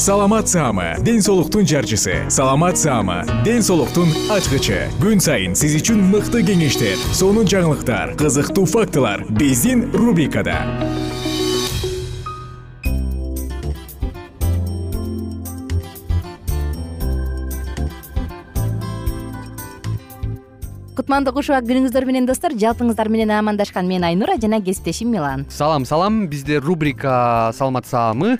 саламат саама ден соолуктун жарчысы. Саламат саама ден соолуктун ачкычы. Күн сайын сиз үчүн мыкты кеңештер сонун жаңылыктар кызыктуу фактылар биздин рубрикада. Кутмандуу куш убак күнүңүздөр менен достор жалпыңыздар менен амандашкан мен айнура жана кесиптешим милан. Салам салам. Бизде рубрика саламат саамы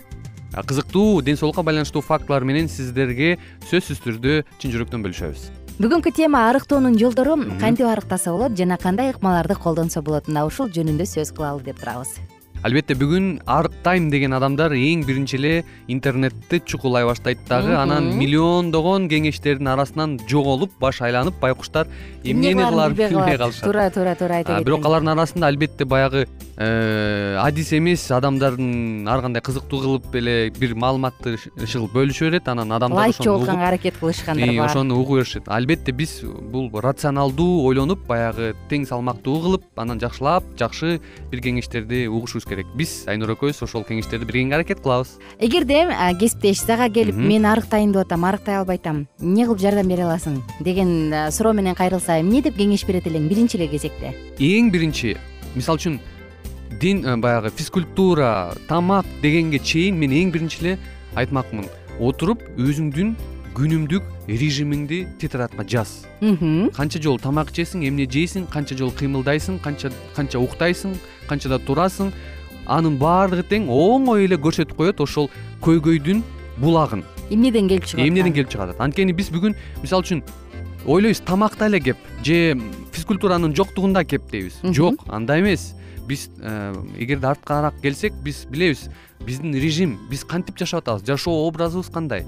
кызыктуу ден соолукка байланыштуу фактылар менен сиздерге сөзсүз түрдө чын жүрөктөн бөлүшөбүз. Бүгүнкү тема арыктоонун жолдору кантип арыктаса болот жана кандай ыкмаларды колдонсо болот? Мына ушул жөнүндө сөз кылалы деп турабыз албетте бүгүн арыктайм деген адамдар эң биринчи эле интернетти чукулай баштайт дагы. Анан миллиондогон кеңештердин арасынан жоголуп баш айланып байкуштар эмнени кыларын билбей калышат? Туура туура туура айта кеттиң бирок алардын арасында албетте баягы э, адис эмес адамдардын ар кандай кызыктуу кылып эле бир маалыматты иши кылып бөлүшө берет анан адамдар лайк жогутканга аракет кылышкандар бар. ошону угу беришет. Албетте биз бул рационалдуу ойлонуп баягы тең салмактуу кылып анан жакшылап жакшы бир кеңештерди угушубуз керек. Биз айнура экөөбүз ошол кеңештерди бергенге аракет кылабыз. Эгерде кесиптеш сага келип мен арыктайм деп атам арыктай албай атам эмне кылып жардам бере аласың? деген суроо менен кайрылса эмне деп кеңеш берет элең? Биринчи эле кезекте. Эң биринчи мисалы үчүн дин баягы физкультура тамак дегенге чейин мен эң биринчи эле айтмакмын. Отуруп өзүңдүн күнүмдүк режимиңди тетрадкка жаз. Канча жолу тамак ичесиң эмне жейсиң канча жолу кыймылдайсың канча канча уктайсың канчада турасың анын баардыгы тең оңой эле көрсөтүп коет ошол көйгөйдүн булагын. Эмнеден келип чыгып атат эмнеден келип чыгып атат анткени биз бүгүн мисалы үчүн ойлойбуз тамакта эле кеп же физкультуранын жоктугунда кеп дейбиз. Жок андай эмес. Биз э, эгерде арткараак келсек биз билебиз биздин режим биз кантип жашап атабыз? Жашоо образыбыз кандай?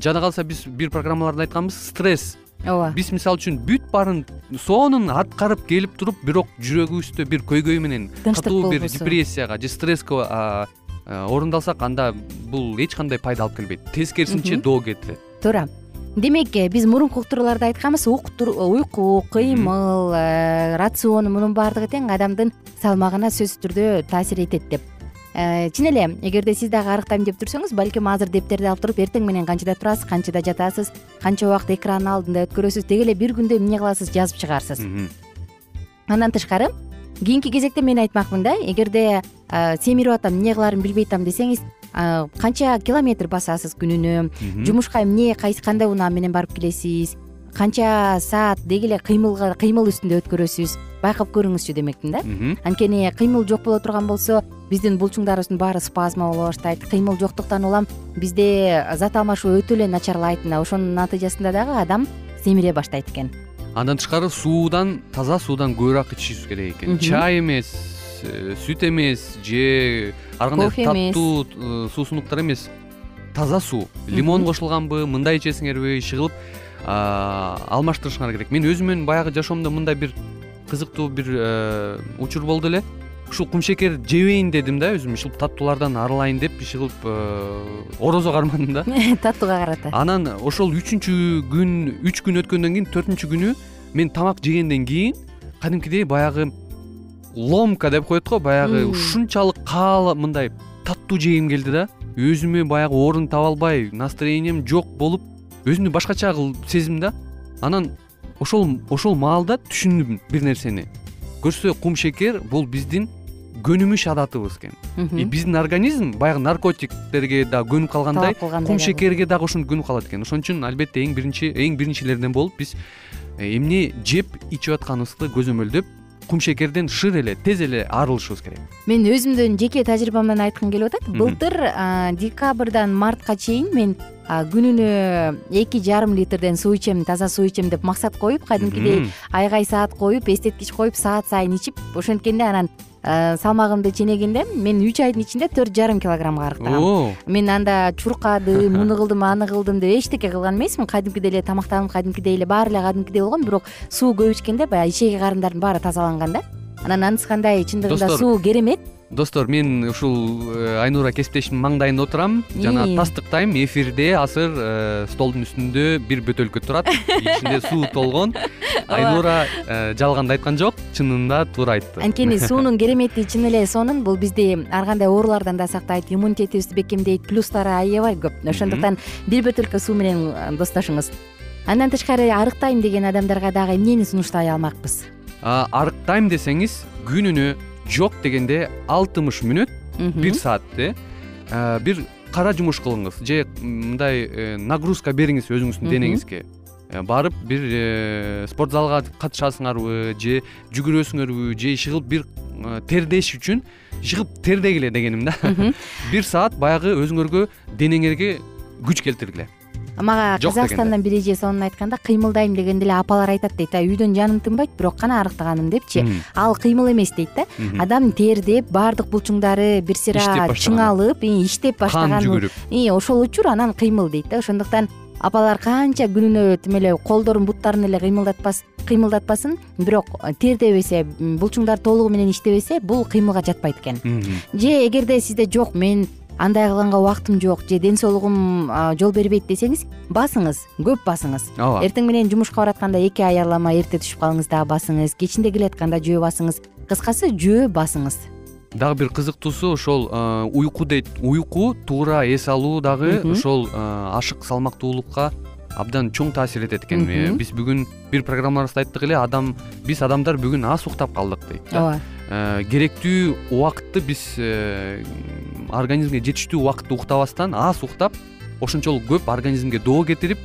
Жада калса биз бир программаларда айтканбыз стресс ооба. Биз мисалы үчүн бүт баарын сонун аткарып келип туруп бирок жүрөгүбүздө бир көйгөй менен катуу бир депрессияга же стресске орундалсак анда бул эч кандай пайда алып келбейт. Тескерисинче доо кетирет туура. Демек э, биз мурунку уктурууларда айтканбыз уйку кыймыл э, рацион мунун баардыгы тең адамдын салмагына сөзсүз түрдө таасир этет деп. Э, чын эле эгерде сиз дагы арыктайм деп жүрсөңүз балким азыр дептерди алып туруп эртең менен канчада турасыз канчада жатасыз канча убакыт экрандын алдында өткөрөсүз деги эле бир күндө эмне кыласыз жазып чыгаарсыз андан тышкары кийинки кезекте мен айтмакмын да эгерде семирип атам эмне кылаарымды билбей атам десеңиз канча километр басасыз күнүнө жумушка эмне кандай унаа менен барып келесиз канча саат деги эле кыймылга кыймыл үстүндө өткөрөсүз? Байкап көрүңүзчү демекмин да? Анткени кыймыл жок боло турган болсо биздин булчуңдарыбыздын баары спазма боло баштайт. Кыймыл жоктуктан улам бизде зат алмашуу өтө эле начарлайт. Мына ошонун натыйжасында дагы адам семире баштайт экен. Андан тышкары суудан таза суудан көбүрөөк ичишибиз керек экен. Чай эмес э, сүт эмес же ар кандай таттуу э, суусундуктар эмес. Таза суу. Лимон кошулганбы мындай ичесиңерби иши кылып алмаштырышыңар керек. Мен өзүмдүн баягы жашоомдо мындай бир кызыктуу бир э, учур болду эле. Ушул кумшекер жебейин дедим да өзүм. Ушул таттуулардан арылайын деп иши кылып орозо кармадым да. Таттууга карата. Анан ошол үчүнчү күн үч күн өткөндөн кийин төртүнчү күнү мен тамак жегенден кийин кадимкидей баягы ломка деп коет го баягы ушунчалык каал мындай таттуу жегим келди да. Өзүмө баягы орун таба албай настроением жок болуп өзүмдү башкача сездим да. Анан ошол ошол маалда түшүндүм бир нерсени. Көрсө кумшекер бул биздин көнүмүш адатыбыз экен. И биздин организм баягы наркотиктерге дагы көнүп калгандай кумшекерге дагы ошентип көнүп калат экен. Ошон үчүн албетте эң биринчи эң биринчилерден болуп биз э, эмне жеп ичип атканыбызды көзөмөлдөп кумшекерден шыр эле тез эле арылышыбыз керек. Мен өзүмдүн жеке тажрыйбамдан айткым келип атат. Былтыр декабрдан мартка чейин мен күнүнө эки жарым литрден суу ичем таза суу ичем деп максат коюп кадимкидей айгай саат коюп эстеткич коюп саат сайын ичип ошенткенде анан Э, салмагымды ченегенде мен үч айдын ичинде төрт жарым килограммга арыктагам. Мен анда чуркадым муну кылдым аны кылдым деп эчтеке кылган эмесмин. Кадимкидей эле тамактанып кадимкидей эле баары эле кадимкидей болгон бирок суу көп ичкенде баягы ичеги карындардын баары тазаланган да анан анысы кандай? Чындыгында суу керемет. Достор мен ушул э, айнура кесиптешимдин маңдайында отурам. Жана тастыктайм эфирде азыр э, столдун үстүндө бир бөтөлкө турат. Ичинде суу толгон. Айнура э, жалганды айткан жок чынында туура айтты. Анткени суунун керемети чын эле сонун. Бул бизди ар кандай оорулардан да сактайт. Иммунитетибизди бекемдейт плюстары аябай көп. Ошондуктан бир бөтөлкө суу менен достошуңуз. Андан тышкары арыктайм деген адамдарга дагы эмнени сунуштай алмакпыз арыктайм десеңиз күнүнө жок дегенде алтымыш мүнөт бир саат э бир кара жумуш кылыңыз же мындай э, нагрузка бериңиз өзүңүздүн денеңизге. Э, барып бир э, спорт залга катышасыңарбы же жүгүрөсүңөрбү же иши кылып бир тердеш үчүн иши кылып тердегиле дегеним да. Бир саат баягы өзүңөргө денеңерге күч келтиргиле мага казакстандан бир эже сонун айтканда кыймылдайм дегенде эле апалар айтат дейт а үйдөн жаным тынбайт бирок кана арыктаганым депчи. Ал кыймыл эмес дейт да. Адам тердеп баардык булчуңдары бир сыйра чыңалып иштеп баштаган кан жүгүрүп. Ошол учур анан кыймыл дейт да. Ошондуктан апалар канча күнүнө тим эле колдорун буттарын эле кыймылдатпасын. Бирок тердебесе булчуңдары толугу менен иштебесе бул кыймылга жатпайт экен. Же эгерде сизде жок мен андай кылганга убактым жок же ден соолугум жол бербейт десеңиз басыңыз көп басыңыз. Ооба. Эртең менен жумушка баратканда эки аярлама эрте түшүп калыңыз дагы басыңыз кечинде келатканда жөө басыңыз. Кыскасы жөө басыңыз. Дагы бир кызыктуусу ошол уйку дейт уйку туура эс алуу дагы ошол ашык салмактуулукка абдан чоң таасир этет экен. Биз бүгүн бир программабызда айттык эле адам биз адамдар бүгүн аз уктап калдык дейт ооба. Керектүү убакытты биз э, организмге жетиштүү убакытты уктабастан аз уктап ошончолук көп организмге доо кетирип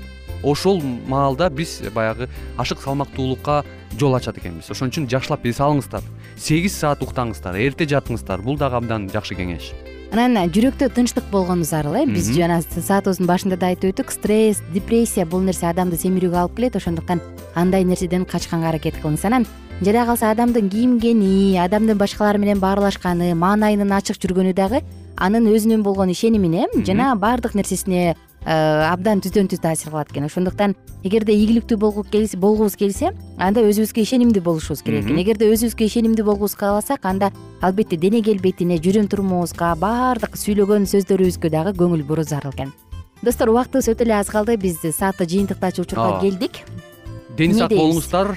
ошол маалда биз баягы ашык салмактуулукка жол ачат экенбиз. Ошон үчүн жакшылап эс алыңыздар сегиз саат уктаңыздар эрте жатыңыздар. Бул дагы абдан жакшы кеңеш. Анан жүрөктө тынчтык болгону зарыл э биз жана саатыбыздын башында да айтып өттүк стресс депрессия бул нерсе адамды семирүүгө алып келет ошондуктан андай нерседен качканга аракет кылыңыз. Анан жада калса адамдын кийингени адамдын башкалар менен баарлашканы маанайынын ачык жүргөнү дагы анын өзүнөн болгон ишенимине жана баардык нерсесине э, абдан түздөн түз таасир кылат экен. Ошондуктан эгерде ийгиликтүү болгубуз келсе анда өзүбүзгө ишенимдүү болушубуз керек экен. Эгерде өзүбүзгө ишенимдүү болгубуз кааласак анда албетте дене келбетине жүрүм турумубузга баардык сүйлөгөн сөздөрүбүзгө дагы көңүл буруу зарыл экен. Достор убактыбыз өтө эле аз калды. Биз саатты жыйынтыктаочу учурга келдик ден сак болуңуздар.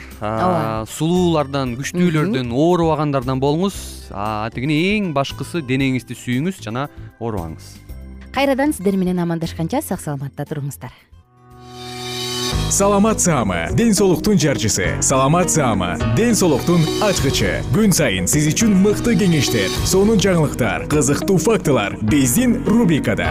Сулуулардан күчтүүлөрдөн оорубагандардан болуңуз. Атигини эң башкысы денеңизди сүйүңүз жана оорубаңыз. Кайрадан сиздер менен амандашканча сак саламатта туруңуздар. Саламат саама ден соолуктун жарчысы. Саламат саама ден соолуктун ачкычы. Күн сайын сиз үчүн мыкты кеңештер сонун жаңылыктар кызыктуу фактылар. Биздин рубрикада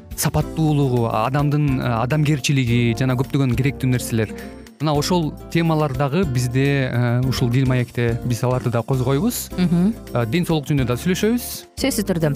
сапаттуулугу адамдын э, адамгерчилиги жана көптөгөн керектүү нерселер. Мына ошол темалар дагы бизде э, ушул дил маекте биз аларды да козгойбуз. Ден соолук жөнүндө да сүйлөшөбүз. Сөзсүз түрдө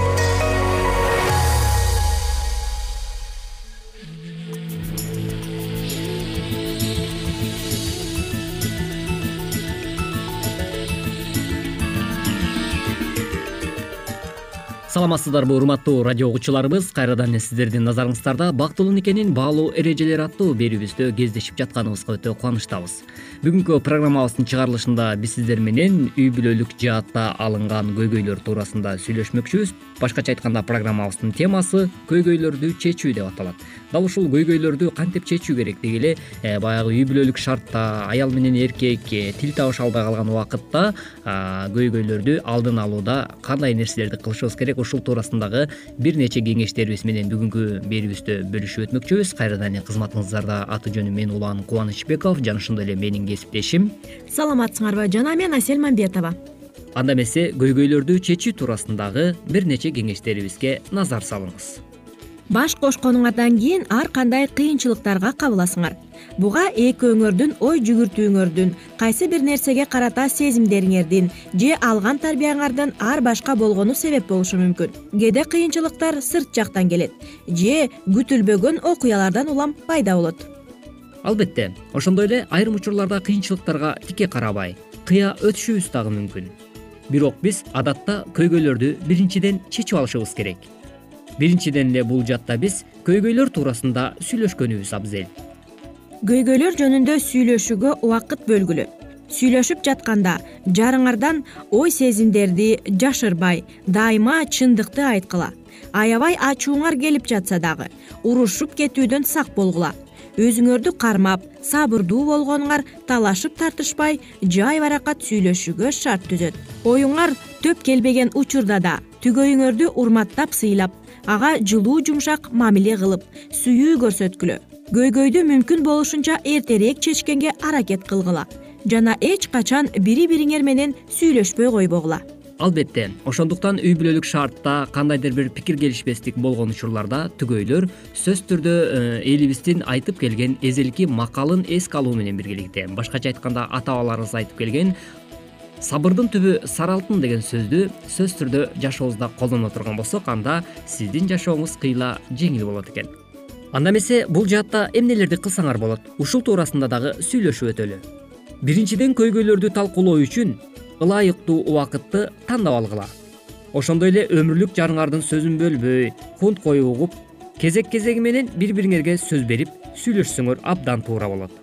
саламатсыздарбы урматтуу радио угуучуларыбыз. Кайрадан эле сиздердин назарыңыздарда бактылуу никенин баалуу эрежелери аттуу берүүбүздө кездешип жатканыбызга өтө кубанычтабыз. Бүгүнкү программабыздын чыгарылышында биз сиздер менен үй бүлөлүк жаатта алынган көйгөйлөр туурасында сүйлөшмөкчүбүз. Башкача айтканда программабыздын темасы көйгөйлөрдү чечүү деп аталат дал ушул көйгөйлөрдү кантип чечүү керек деги эле э, баягы үй бүлөлүк шартта аял менен эркек э, тил табыша албай калган убакытта көйгөйлөрдү алдын алууда кандай нерселерди кылышыбыз керек ушул туурасындагы бир нече кеңештерибиз менен бүгүнкү берүүбүздө бөлүшүп өтмөкчүбүз. Кайрадан эле кызматыңыздарда аты жөнүм мен улан кубанычбеков жана ошондой эле менин кесиптешим. Саламатсыңарбы жана мен асель мамбетова. Анда эмесе көйгөйлөрдү чечүү туурасындагы бир нече кеңештерибизге назар салыңыз баш кошконуңардан кийин ар кандай кыйынчылыктарга кабыласыңар. Буга экөөңөрдүн ой жүгүртүүңөрдүн кайсы бир нерсеге карата сезимдериңердин же алган тарбияңардын ар башка болгону себеп болушу мүмкүн. Кээде кыйынчылыктар сырт жактан келет же күтүлбөгөн окуялардан улам пайда болот. Албетте ошондой эле айрым учурларда кыйынчылыктарга тике карабай кыя өтүшүбүз дагы мүмкүн. Бирок биз адатта көйгөйлөрдү биринчиден чечип алышыбыз керек биринчиден эле бул жатта биз көйгөйлөр туурасында сүйлөшкөнүбүз абзел. Көйгөйлөр жөнүндө сүйлөшүүгө убакыт бөлгүлө. Сүйлөшүп жатканда жарыңардан ой сезимдерди жашырбай дайыма чындыкты айткыла. Аябай ачууңар келип жатса дагы урушуп кетүүдөн сак болгула. Өзүңөрдү кармап сабырдуу болгонуңар талашып тартышпай жай баракат сүйлөшүүгө шарт түзөт. Оюңар төп келбеген учурда да түгөйүңөрдү урматтап сыйлап ага жылуу жумшак мамиле кылып сүйүү көрсөткүлө. Көйгөйдү мүмкүн болушунча эртерээк чечкенге аракет кылгыла. Жана эч качан бири бириңер менен сүйлөшпөй койбогула. Албетте ошондуктан үй бүлөлүк шартта кандайдыр бир пикир келишпестик болгон учурларда түгөйлөр сөзсүз түрдө э, элибиздин айтып келген эзелки макалын эске алуу менен биргеликте. Башкача айтканда ата бабаларыбыз айтып келген сабырдын түбү сары алтын деген сөздү сөзсүз түрдө жашообузда колдоно турган болсок анда сиздин жашооңуз кыйла жеңил болот экен. Анда эмесе бул жаатта эмнелерди кылсаңар болот? Ушул туурасында дагы сүйлөшүп өтөлү. Биринчиден көйгөйлөрдү талкуулоо үчүн ылайыктуу убакытты тандап алгыла. Ошондой эле өмүрлүк жарыңардын сөзүн бөлбөй кунт коюп угуп кезек кезеги менен бири бириңерге сөз берип сүйлөшсөңөр абдан туура болот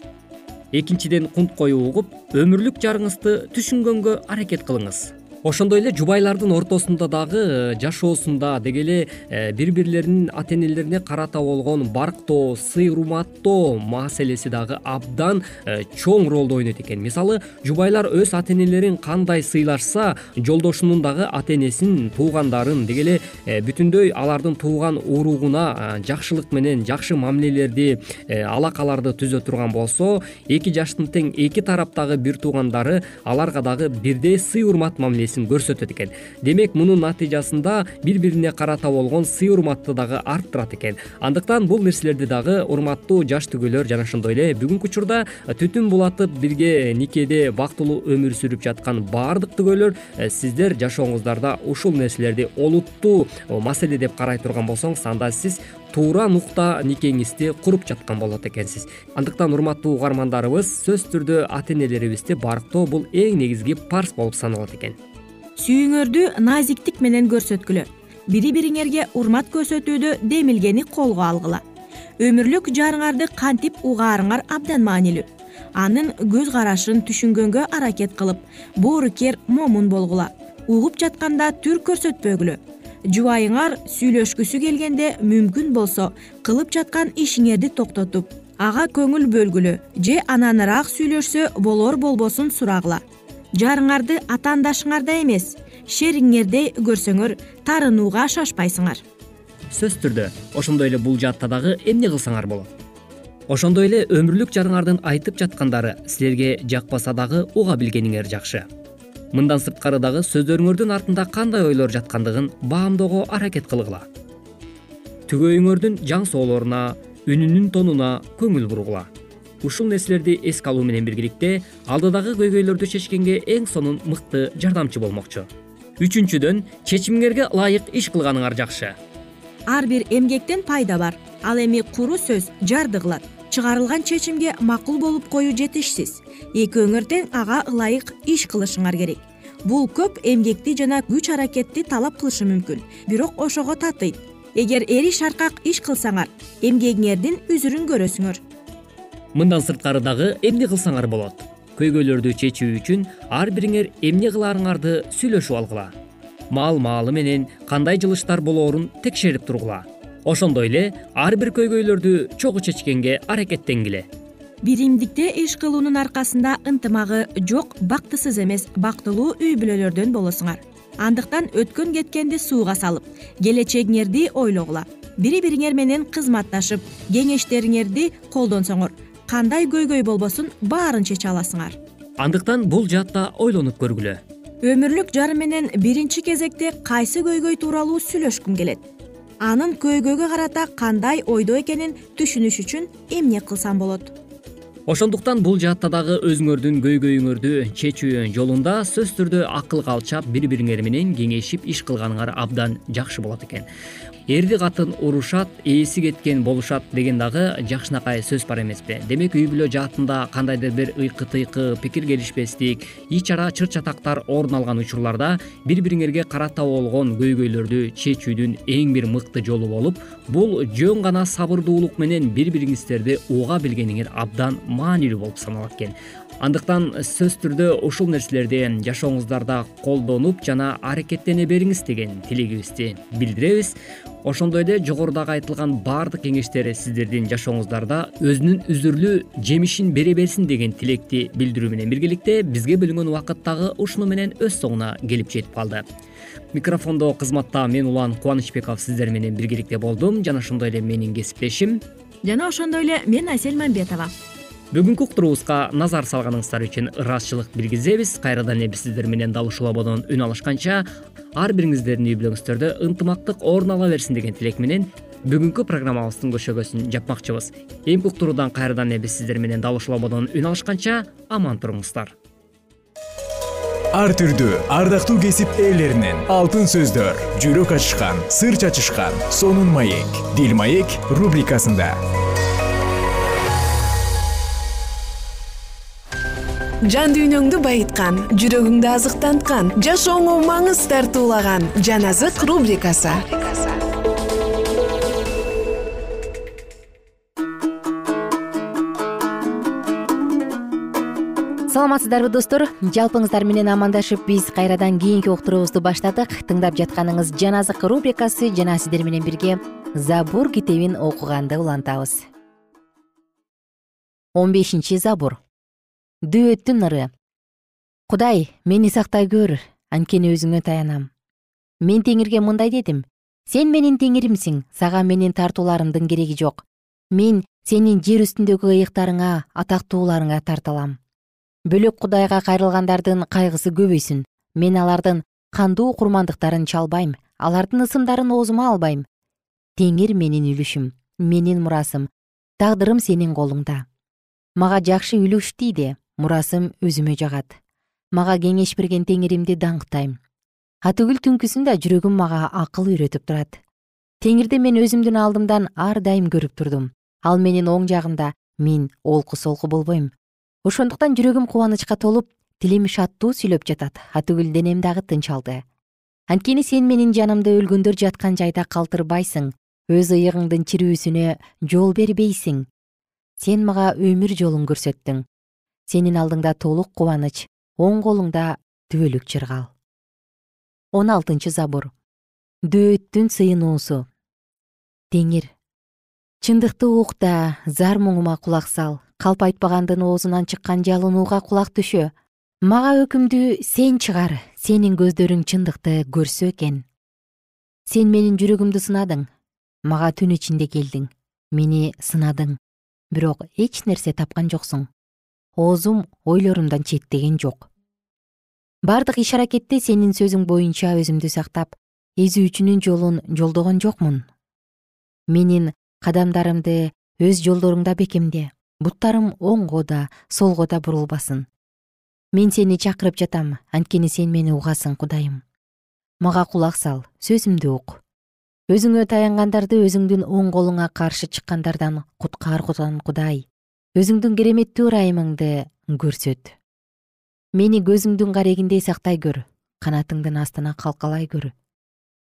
экинчиден кунт коюп угуп өмүрлүк жарыңызды түшүнгөнгө аракет кылыңыз ошондой эле жубайлардын ортосунда дагы э, жашоосунда деги эле э, бири бирлеринин ата энелерине карата болгон барктоо сый урматтоо маселеси дагы абдан э, чоң ролду ойнойт экен. Мисалы жубайлар өз ата энелерин кандай сыйлашса жолдошунун дагы ата энесин туугандарын деги эле бүтүндөй алардын тууган уругуна жакшылык менен жакшы мамилелерди алакаларды түзө турган болсо эки жаштын тең эки тараптагы бир туугандары аларга дагы бирдей сый урмат мамилеси көрсөтөт экен. Демек мунун натыйжасында бири бирине карата болгон сый урматты дагы арттырат экен. Андыктан бул нерселерди дагы урматтуу жаш түгөйлөр жана ошондой эле бүгүнкү учурда түтүн булатып бирге никеде бактылуу өмүр сүрүп жаткан баардык түгөйлөр э, сиздер жашооңуздарда ушул нерселерди олуттуу маселе деп карай турган болсоңуз анда сиз туура нукта никеңизди куруп жаткан болот экенсиз. Андыктан урматтуу угармандарыбыз сөзсүз түрдө ата энелерибизди барктоо бул эң негизги парс болуп саналат экен сүйүүңөрдү назиктик менен көрсөткүлө. Бири бириңерге урмат көрсөтүүдө демилгени колго алгыла. Өмүрлүк жарыңарды кантип угаарыңар абдан маанилүү. Анын көз карашын түшүнгөнгө аракет кылып боорукер момун болгула. Угуп жатканда түр көрсөтпөгүлө. Жубайыңар сүйлөшкүсү келгенде мүмкүн болсо кылып жаткан ишиңерди токтотуп ага көңүл бөлгүлө же ананыраак сүйлөшсө болор болбосун сурагыла жарыңарды атаандашыңардай эмес шериңердей көрсөңөр таарынууга шашпайсыңар. Сөзсүз түрдө ошондой эле бул жаатта дагы эмне кылсаңар болот? Ошондой эле өмүрлүк жарыңардын айтып жаткандары силерге жакпаса дагы уга билгениңер жакшы. Мындан сырткары дагы сөздөрүңөрдүн артында кандай ойлор жаткандыгын баамдөөгө аракет кылгыла. Түгөйүңөрдүн жаң соолоруна үнүнүн тонуна көңүл бургула ушул нерселерди эске алуу менен биргеликте алдыдагы көйгөйлөрдү чечкенге эң сонун мыкты жардамчы болмокчу. Үчүнчүдөн чечимиңерге ылайык иш кылганыңар жакшы. Ар бир эмгектен пайда бар. Ал эми куру сөз жарды кылат чыгарылган чечимге макул болуп коюу жетишсиз. Экөөңөр тең ага ылайык иш кылышыңар керек. Бул көп эмгекти жана күч аракетти талап кылышы мүмкүн. Бирок ошого татыйт. Эгер эри шаркак иш кылсаңар эмгегиңердин үзүрүн көрөсүңөр мындан сырткары дагы эмне кылсаңар болот? Көйгөйлөрдү чечүү үчүн ар бириңер эмне кылаарыңарды сүйлөшүп алгыла. Маал маалы менен кандай жылыштар болоорун текшерип тургула ошондой эле ар бир көйгөйлөрдү чогуу чечкенге аракеттенгиле. Биримдикте иш кылуунун аркасында ынтымагы жок бактысыз эмес бактылуу үй бүлөлөрдөн болосуңар. Андыктан өткөн кеткенди сууга салып келечегиңерди ойлогула бири бириңер менен кызматташып кеңештериңерди колдонсоңор кандай көйгөй болбосун баарын чече аласыңар. Андыктан бул жаатта ойлонуп көргүлө. Өмүрлүк жарым менен биринчи кезекте кайсы көйгөй тууралуу сүйлөшкүм келет? Анын көйгөйгө карата кандай ойдо экенин түшүнүш үчүн эмне кылсам болот? Ошондуктан бул жаатта дагы өзүңөрдүн көйгөйүңөрдү чечүү жолунда сөзсүз түрдө акылга алчаап бири бириңер менен кеңешип иш кылганыңар абдан жакшы болот экен эрди катын урушат ээси кеткен болушат деген дагы жакшынакай сөз бар эмеспи. Демек үй бүлө жаатында кандайдыр бир ыйкы тыйкы пикир келишпестик ич ара чыр чатактар орун алган учурларда бири бириңерге карата болгон көйгөйлөрдү чечүүдүн эң бир мыкты жолу болуп бул жөн гана сабырдуулук менен бири бириңиздерди уга билгениңер абдан маанилүү болуп саналат экен. Андыктан сөзсүз түрдө ушул нерселерди жашооңуздарда колдонуп жана аракеттене бериңиз деген тилегибизди билдиребиз ошондой эле жогорудагы айтылган баардык кеңештер сиздердин жашооңуздарда өзүнүн үзүрлүү жемишин бере берсин деген тилекти билдирүү менен биргеликте бизге бөлүнгөн убакыт дагы ушуну менен өз соңуна келип жетип калды. Микрофондо кызматта мен улан кубанычбеков сиздер менен биргеликте болдум. Жана ошондой эле менин кесиптешим. Жана ошондой эле мен асель мамбетова. Бүгүнкү уктуруубузга назар салганыңыздар үчүн ыраазычылык билгизебиз. Кайрадан эле биз сиздер менен дал ушул ободон үн алышканча ар бириңиздердин үй бүлөңүздөрдө ынтымактык орун ала берсин деген тилек менен бүгүнкү программабыздын көшөгөсүн жапмакчыбыз. Эмки уктуруудан кайрадан эле биз сиздер менен дал ушул ободон үн алышканча аман туруңуздар. Ар түрдүү ардактуу кесип ээлеринен алтын сөздөр жүрөк ачышкан сыр чачышкан сонун маек дил маек рубрикасында жан дүйнөңдү байыткан жүрөгүңдү азыктанткан жашооңо маңыз тартуулаган жан азык рубрикасы. Саламатсыздарбы достор. Жалпыңыздар менен амандашып биз кайрадан кийинки уктуруубузду баштадык. Тыңдап жатканыңыз жан азык рубрикасы жана сиздер менен бирге забур китебин окуганды улантабыз. Он бешинчи забур дөөттүн ыры. Кудай мени сактай көр анткени өзүңө таянам. Мен теңирге мындай дедим. Сен менин теңиримсиң сага менин тартууларымдын кереги жок. Мен сенин жер үстүндөгү ыйыктарыңа атактууларыңа тартылам бөлөк кудайга кайрылгандардын кайгысы көбөйсүн. Мен алардын кандуу курмандыктарын чалбайм алардын ысымдарын оозума албайм. Теңир менин үлүшүм менин мурасым тагдырым сенин колуңда. Мага жакшы үлүш тийди мурасым өзүмө жагат. Мага кеңеш берген теңиримди даңктайм. Атүгүл түнкүсүн да жүрөгүм мага акыл үйрөтүп турат. Теңирди мен өзүмдүн алдымдан ар дайым көрүп турдум. Ал менин оң жагымда мен олку солку болбойм. Ошондуктан жүрөгүм кубанычка толуп тилим шаттуу сүйлөп жатат. Атүгүл денем дагы тынч алды анткени сен менин жанымды өлгөндөр жаткан жайда калтырбайсың. Өз ыйыгыңдын чирүүсүнө жол бербейсиң. Сен мага өмүр жолун көрсөттүң сенин алдыңда толук кубаныч оң колуңда түбөлүк чыргал. Он алтынчы забур дөөттүн сыйынуусу теңир чындыкты ук да зар муңума кулак сал. Калп айтпагандын оозунан чыккан жалынууга кулак түшө. Мага өкүмдү сен чыгар сенин көздөрүң чындыкты көрсө экен. Сен менин жүрөгүмдү сынадың мага түн ичинде келдиң. Мени сынадың. Бирок эч нерсе тапкан жоксуң оозум ойлорумдан четтеген жок. Бардык иш аракетте сенин сөзүң боюнча өзүмдү сактап эзүүчүнүн жолун жолдогон жокмун. Менин кадамдарымды өз жолдоруңда бекемде буттарым оңго да солго да бурулбасын. Мен сени чакырып жатам анткени сен мени угасың кудайым. Мага кулак сал сөзүмдү ук. Өзүңө таянгандарды өзүңдүн оң колуңа каршы чыккандардан куткарган кудай өзүңдүн кереметтүү ырайымыңды көрсөт. Мени көзүңдүн карегиндей сактай көр канатыңдын астына калкалай көр.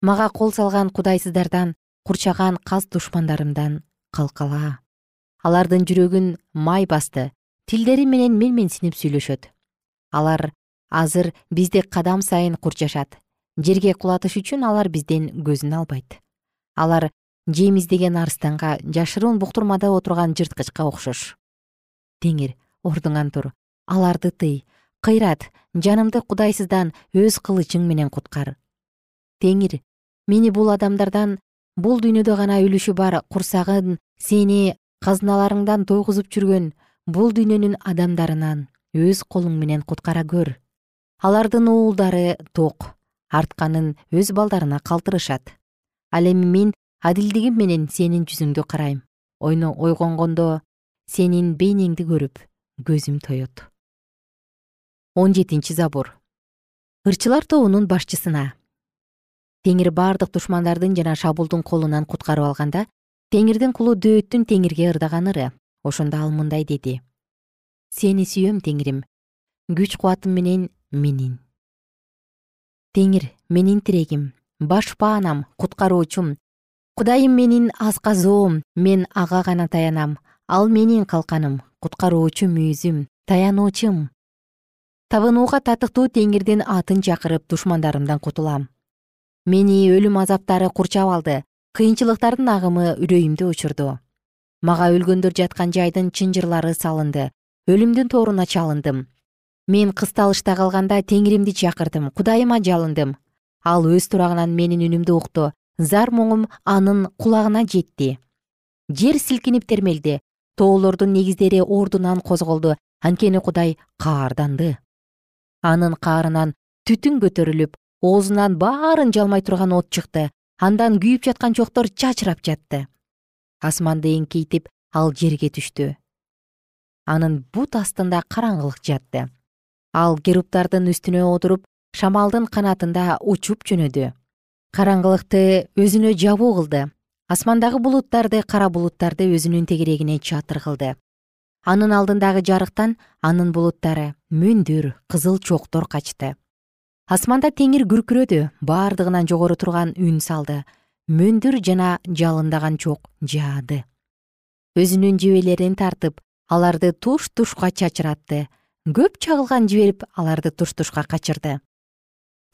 Мага кол салган кудайсыздардан курчаган каз душмандарымдан калкала. Алардын жүрөгүн май басты тилдери менен менменсинип сүйлөшөт. Алар азыр бизди кадам сайын курчашат. Жерге кулатыш үчүн алар бизден көзүн албайт. Алар жем издеген арыстанга жашыруун буктурмада отурган жырткычка окшош теңир ордуңан тур. Аларды тый. Кыйрат жанымды кудайсыздан өз кылычың менен куткар. Теңир мени бул адамдардан бул дүйнөдө гана үлүшү бар курсагын сени казыналарыңдан тойгузуп жүргөн бул дүйнөнүн адамдарынан өз колуң менен куткара көр. Алардын уулдары ток артканын өз балдарына калтырышат. Ал эми мен адилдигим менен сенин жүзүңдү карайм. Ойгонгондо сенин бейнеңди көрүп көзүм тоет он жетинчи забур ырчылар тобунун башчысына. Теңир бардык душмандардын жана шабуулдун колунан куткарып алганда теңирдин кулу дөөттүн теңирге ырдаган ыры ошондо ал мындай деди. Сени сүйөм теңирим. Күч кубатым менен менин теңир менин тирегим баш баанам куткаруучум. Кудайым менин асказоом мен ага гана таянам ал менин калканым куткаруучу мүйүзүм таянуучум. Табынууга татыктуу теңирдин атын чакырып душмандарымдан кутулам. Мени өлүм азаптары курчап алды кыйынчылыктардын агымы үрөйүмдү учурду мага өлгөндөр жаткан жайдын чынжырлары салынды өлүмдүн торуна чалындым. Мен кысталышта калганда теңиримди чакырдым кудайыма жалындым. Ал өз турагынан менин үнүмдү укту зар муңум анын кулагына жетти. Жер силкинип термелди тоолордун негиздери ордунан козголду. Анткени кудай каарданды. Анын каарынан түтүн көтөрүлүп оозунан баарын жалмай турган от чыкты. Андан күйүп жаткан чоктор чачырап жатты. Асманды эңкейтип ал жерге түштү. Анын бут астында караңгылык жатты. Ал керуптардын үстүнө отуруп шамалдын канатында учуп жөнөдү. Караңгылыкты өзүнө жабуу кылды асмандагы булуттарды кара булуттарды өзүнүн тегерегине чатыр кылды. Анын алдындагы жарыктан анын булуттары мөндүр кызыл чоктор качты. Асманда теңир күркүрөдү бардыгынан жогору турган үн салды. Мөндүр жана жалындаган чок жаады. Өзүнүн жебелерин тартып аларды туш тушка чачыратты. Көп чагылган жиберип аларды туш тушка качырды.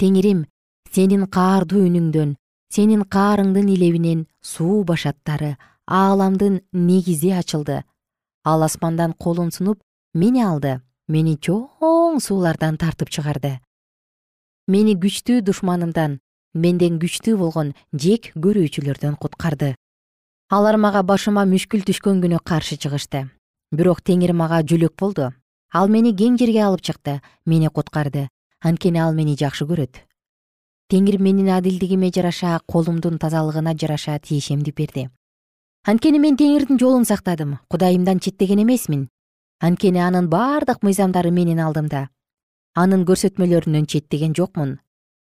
Теңирим сенин каардуу үнүңдөн сенин каарыңдын илебинен суу башаттары ааламдын негизи ачылды. Ал асмандан колун сунуп мени алды. Мени чоң суулардан тартып чыгарды. Мени күчтүү душманымдан менден күчтүү болгон жек көрүүчүлөрдөн куткарды. Алар мага башыма мүшкүл түшкөн күнү каршы чыгышты. Бирок теңир мага жөлөк болду. Ал мени кең жерге алып чыкты. Мени куткарды. Анткени ал мени жакшы көрөт теңир менин адилдигиме жараша колумдун тазалыгына жараша тиешемди берди. Анткени мен теңирдин жолун сактадым кудайымдан четтеген эмесмин. Анткени анын бардык мыйзамдары менин алдымда. Анын көрсөтмөлөрүнөн четтеген жокмун.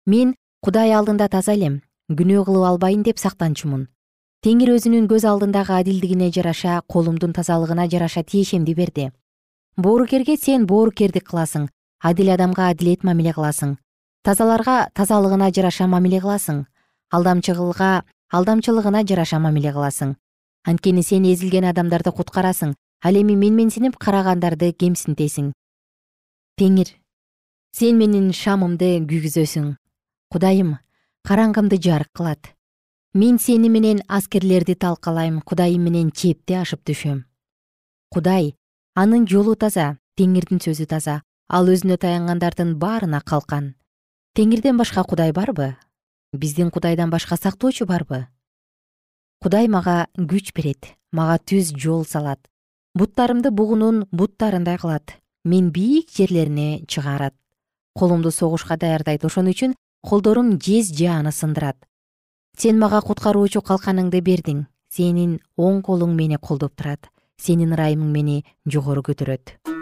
Мен кудай алдында таза элем күнөө кылып албайын деп сактанчумун. Теңир өзүнүн көз алдындагы адилдигине жараша колумдун тазалыгына жараша тиешемди берди. Боорукерге сен боорукердик кыласың адил адамга адилет мамиле кыласың тазаларга тазалыгына жараша мамиле кыласың. Алдамчыга алдамчылыгына жараша мамиле кыласың. Анткени сен эзилген адамдарды куткарасың. Ал эми менменсинип карагандарды кемсинтесиң. Теңир сен менин шамымды күйгүзөсүң. Кудайым караңгымды жарык кылат. Мен сени менен аскерлерди талкалайм кудайым менен чепти ашып түшөм. Кудай анын жолу таза теңирдин сөзү таза. Ал өзүнө таянгандардын баарына калкан теңирден башка кудай барбы? Биздин кудайдан башка сактоочу барбы? Кудай мага күч берет мага түз жол салат. Буттарымды бугунун буттарындай кылат. Мен бийик жерлерине чыгарат. Колумду согушка даярдайт ошон үчүн колдорум жез жааны сындырат. Сен мага куткаруучу калканыңды бердиң. Сенин оң колуң мени колдоп турат. Сенин ырайымың мени жогору көтөрөт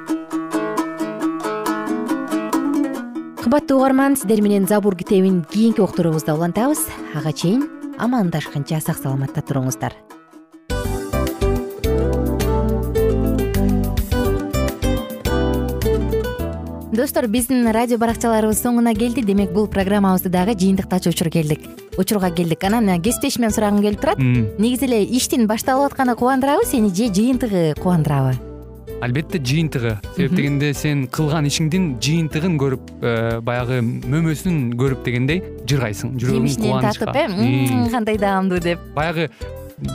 кымбаттуу угарман сиздер менен забур китебин кийинки уктуруубузда улантабыз. Ага чейин амандашканча сак саламатта туруңуздар. Достор биздин радио баракчаларыбыз соңуна келди. Демек бул программабызды дагы жыйынтыктачу учур келдик. Учурга келдик. Анан кесиптешимен сурагым келип турат. Негизи эле иштин башталып атканы кубандырабы сени же жыйынтыгы кубандырабы албетте жыйынтыгы. Себеп дегенде сен кылган ишиңдин жыйынтыгын көрүп э, баягы мөмөсүн көрүп дегендей жыргайсың жүрөгүң жемишинен тартып э? Кандай даамдуу деп. Баягы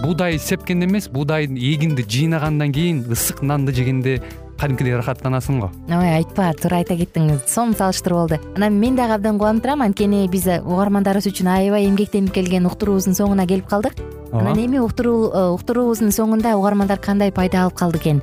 буудай сепкенде эмес буудай эгинди жыйнагандан кийин ысык нанды жегенде кадимкидей ырахаттанасың го. Ой айтпа туура айта кеттиң сонун салыштыруу болду анан мен дагы абдан кубанып турам анткени биз угармандарыбыз үчүн аябай эмгектенип келген уктуруубуздун соңуна келип калдык. Анан эми э, уктуруубуздун соңунда угармандар кандай пайда алып калды экен